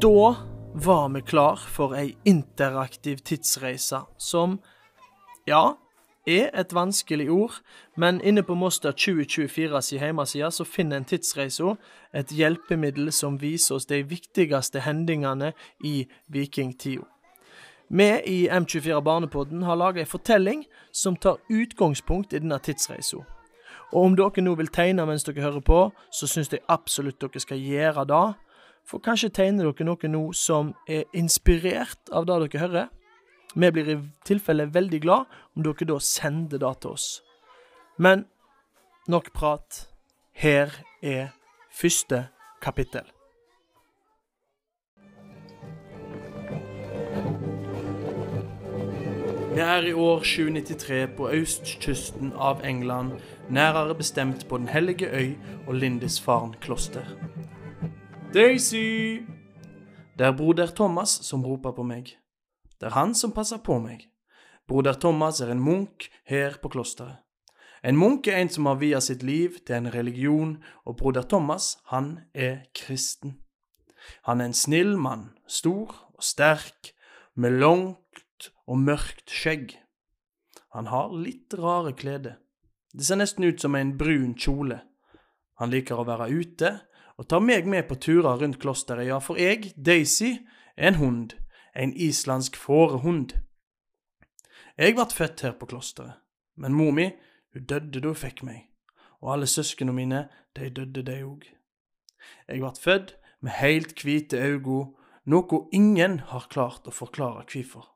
Da var vi klar for ei interaktiv tidsreise som, ja, er et vanskelig ord, men inne på Moster 2024 si hjemmeside så finner en tidsreisa et hjelpemiddel som viser oss de viktigste hendingene i vikingtida. Vi i M24 Barnepodden har laga ei fortelling som tar utgangspunkt i denne tidsreisa. Og om dere nå vil tegne mens dere hører på, så syns jeg absolutt dere skal gjøre det. For kanskje tegner dere noe nå som er inspirert av det dere hører. Vi blir i tilfelle veldig glad om dere da sender det til oss. Men nok prat. Her er første kapittel. Vi er i år 793 på østkysten av England, nærere bestemt på Den hellige øy og Lindisfarne kloster. Daisy! Det er broder Thomas som roper på meg. Det er han som passer på meg. Broder Thomas er en munk her på klosteret. En munk er en som har via sitt liv til en religion, og broder Thomas, han er kristen. Han er en snill mann, stor og sterk, med langt og mørkt skjegg. Han har litt rare klede. Det ser nesten ut som en brun kjole. Han liker å være ute og tar meg med på turer rundt klosteret, ja, for jeg, Daisy, er en hund, en islandsk fårehund. Jeg ble født her på klosteret, men mor mi, hun døde da hun fikk meg, og alle søsknene mine, de døde de òg. Jeg ble født med heilt hvite øyne, noe ingen har klart å forklare hvorfor.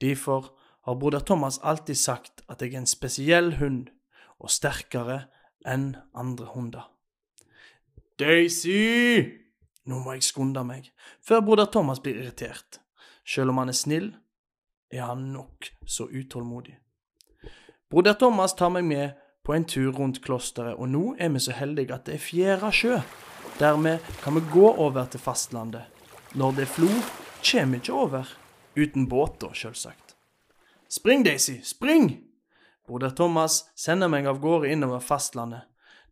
Derfor har broder Thomas alltid sagt at jeg er en spesiell hund, og sterkere enn andre hunder. Daisy! Nå må jeg skunde meg, før broder Thomas blir irritert. Selv om han er snill, er han nok så utålmodig. Broder Thomas tar meg med på en tur rundt klosteret, og nå er vi så heldige at det er fjæra sjø. Dermed kan vi gå over til fastlandet. Når det er flo, kommer vi ikke over. Uten båt, da, sjølsagt. Spring, Daisy, spring! Broder Thomas sender meg av gårde innover fastlandet.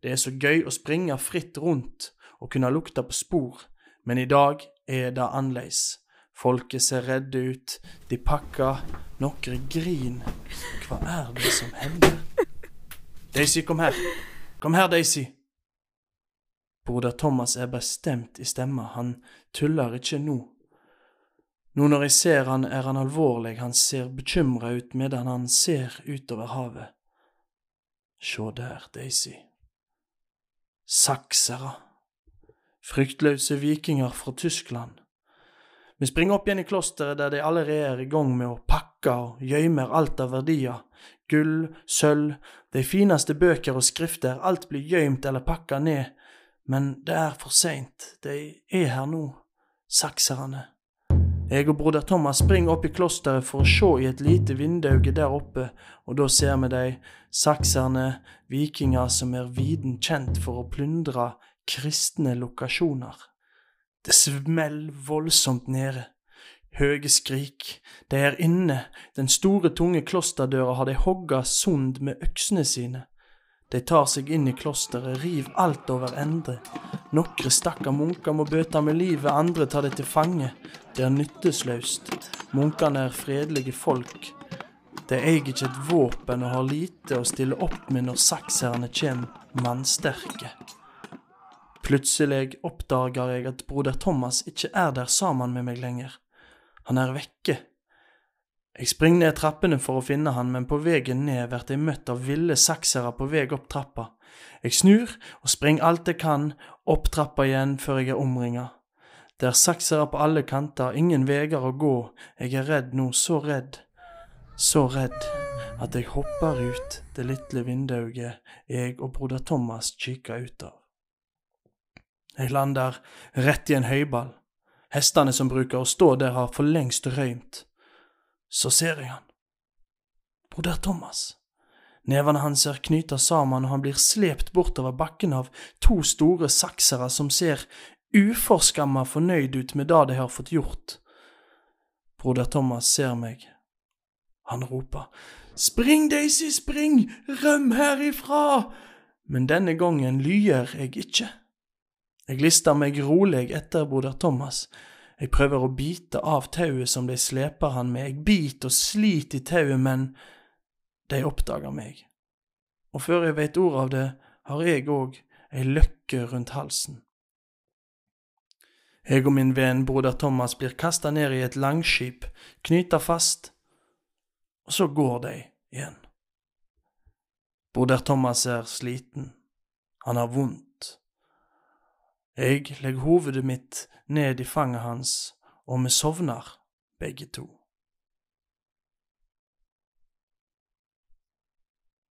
Det er så gøy å springe fritt rundt og kunne lukte på spor, men i dag er det annerledes. Folket ser redde ut, de pakker, noen grin. Hva er det som hender? Daisy, kom her. Kom her, Daisy. Broder Thomas er bestemt i stemma, han tuller ikke nå. Nå når jeg ser han, er han alvorlig, han ser bekymra ut medan han ser utover havet. Sjå der, Daisy. Saksere. Fryktløse vikinger fra Tyskland. Vi springer opp igjen i klosteret der de allerede er i gang med å pakke og gjemmer alt av verdier. Gull, sølv, de fineste bøker og skrifter, alt blir gjemt eller pakka ned. Men det er for seint, de er her nå, sakserne. Jeg og broder Thomas springer opp i klosteret for å se i et lite vindauge der oppe, og da ser vi de sakserne, vikinger som er viden kjent for å plyndre kristne lokasjoner. Det smeller voldsomt nede. Høge skrik. De er inne, den store, tunge klosterdøra har de hogga sund med øksene sine. De tar seg inn i klosteret, riv alt over ende. Nokre stakkar munker må bøte med livet, andre tar det til fange. Det er nyttesløst. Munkene er fredelige folk. De eier ikke et våpen og har lite å stille opp med når sakserne kjem mannsterke. Plutselig oppdager jeg at broder Thomas ikke er der sammen med meg lenger. Han er vekke. Jeg springer ned trappene for å finne han, men på veien ned blir jeg møtt av ville saksere på vei opp trappa. Jeg snur og springer alt jeg kan, opp trappa igjen før jeg er omringa. Det er saksere på alle kanter, ingen veier å gå, jeg er redd nå, så redd, så redd at jeg hopper ut det lille vinduet jeg og broder Thomas kikker ut av. Jeg lander rett i en høyball. Hestene som bruker å stå der, har for lengst røymt. Så ser jeg han. Broder Thomas. Nevene hans er knyta sammen, og han blir slept bortover bakken av to store saksere som ser uforskamma fornøyd ut med det de har fått gjort. Broder Thomas ser meg. Han roper, Spring, Daisy, spring, røm herifra! Men denne gangen lyer jeg ikke. Jeg lister meg rolig etter broder Thomas. Jeg prøver å bite av tauet som de sleper han med. Jeg biter og sliter i tauet, men de oppdager meg. Og før jeg veit ordet av det, har jeg òg ei løkke rundt halsen. Jeg og min venn broder Thomas blir kasta ned i et langskip, knyta fast, og så går de igjen. Broder Thomas er sliten, han har vondt. Jeg legger hovedet mitt ned i fanget hans, og vi sovner begge to.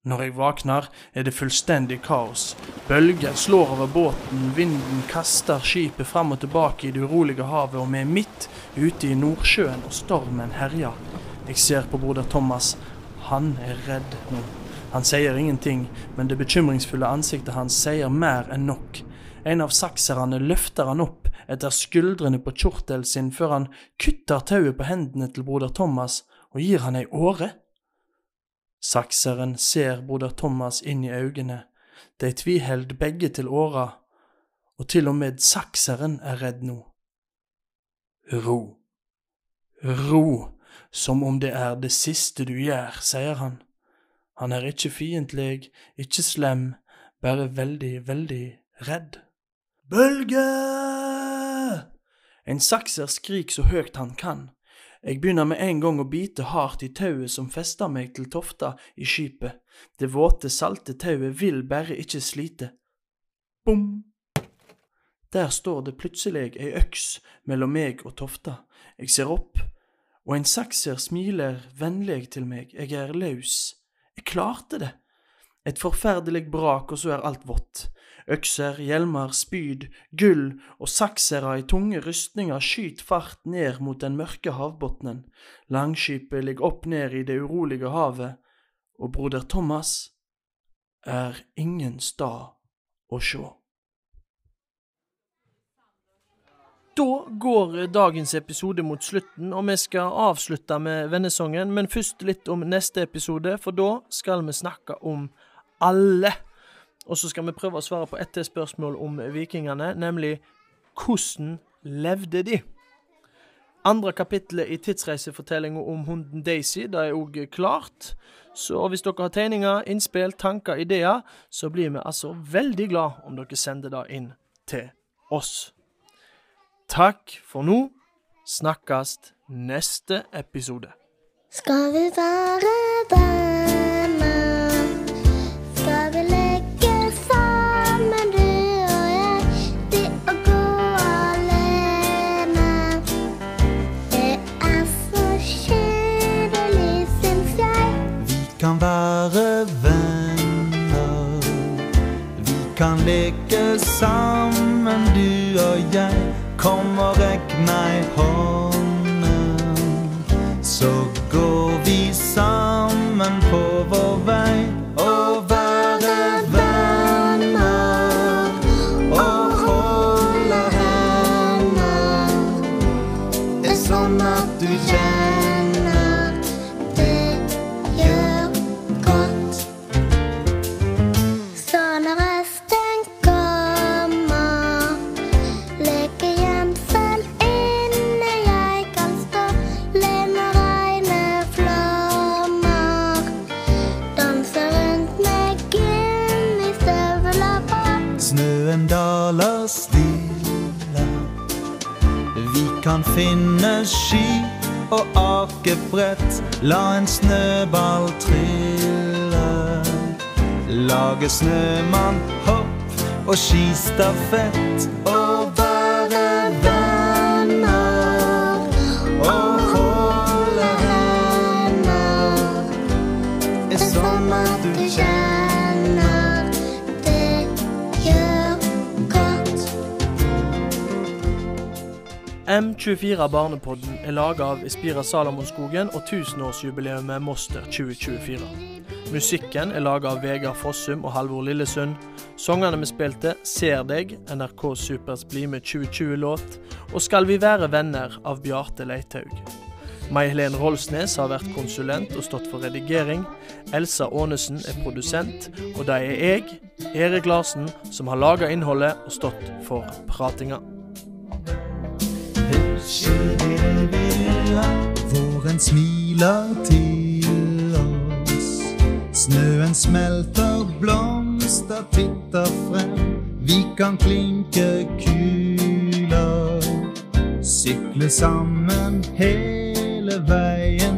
Når jeg våkner, er det fullstendig kaos. Bølger slår over båten, vinden kaster skipet fram og tilbake i det urolige havet, og vi er midt ute i Nordsjøen, og stormen herjer. Jeg ser på broder Thomas. Han er redd nå. Han sier ingenting, men det bekymringsfulle ansiktet hans sier mer enn nok. En av sakserne løfter han opp etter skuldrene på Kjortel sin før han kutter tauet på hendene til broder Thomas og gir han ei åre. Sakseren ser broder Thomas inn i øynene, de tviheld begge til åra, og til og med sakseren er redd nå. Ro, ro, som om det er det siste du gjør, sier han. Han er ikke fiendtlig, ikke slem, bare veldig, veldig redd. Bølge! En sakser skrik så høyt han kan. Jeg begynner med en gang å bite hardt i tauet som fester meg til tofta i skipet. Det våte, salte tauet vil bare ikke slite. Bom! Der står det plutselig ei øks mellom meg og tofta. Jeg ser opp, og en sakser smiler vennlig til meg. Jeg er løs. Jeg klarte det. Et forferdelig brak, og så er alt vått. Økser, hjelmer, spyd, gull og saksere i tunge rustninger skyter fart ned mot den mørke havbunnen. Langskipet ligger opp ned i det urolige havet, og broder Thomas er ingen stad å sjå. Da går dagens episode mot slutten, og vi skal avslutte med vennesongen. Men først litt om neste episode, for da skal vi snakke om alle. Og så skal vi prøve å svare på ett spørsmål om vikingene, nemlig hvordan levde de? Andre kapittelet i tidsreisefortellinga om hunden Daisy det er òg klart. Så hvis dere har tegninger, innspill, tanker, ideer, så blir vi altså veldig glad om dere sender det inn til oss. Takk for nå. Snakkes neste episode. Skal vi være venner? Sammen, du og jeg. Stille. Vi kan finne ski og akebrett. La en snøball trille. Lage snømann, hopp og skistafett. M24 Barnepodden er laga av Espira Salamonskogen og tusenårsjubileet Moster 2024. Musikken er laga av Vegard Fossum og Halvor Lillesund. Sangene vi spilte, Ser deg, NRK Supers Bli med 2020-låt, og Skal vi være venner av Bjarte Leithaug. Mai Helen Rolsnes har vært konsulent og stått for redigering. Elsa Aanesen er produsent, og det er jeg, Erik Larsen, som har laga innholdet og stått for pratinga. Våren smiler til oss. Snøen smelter, blomster titter frem. Vi kan klinke kuler. Sykle sammen hele veien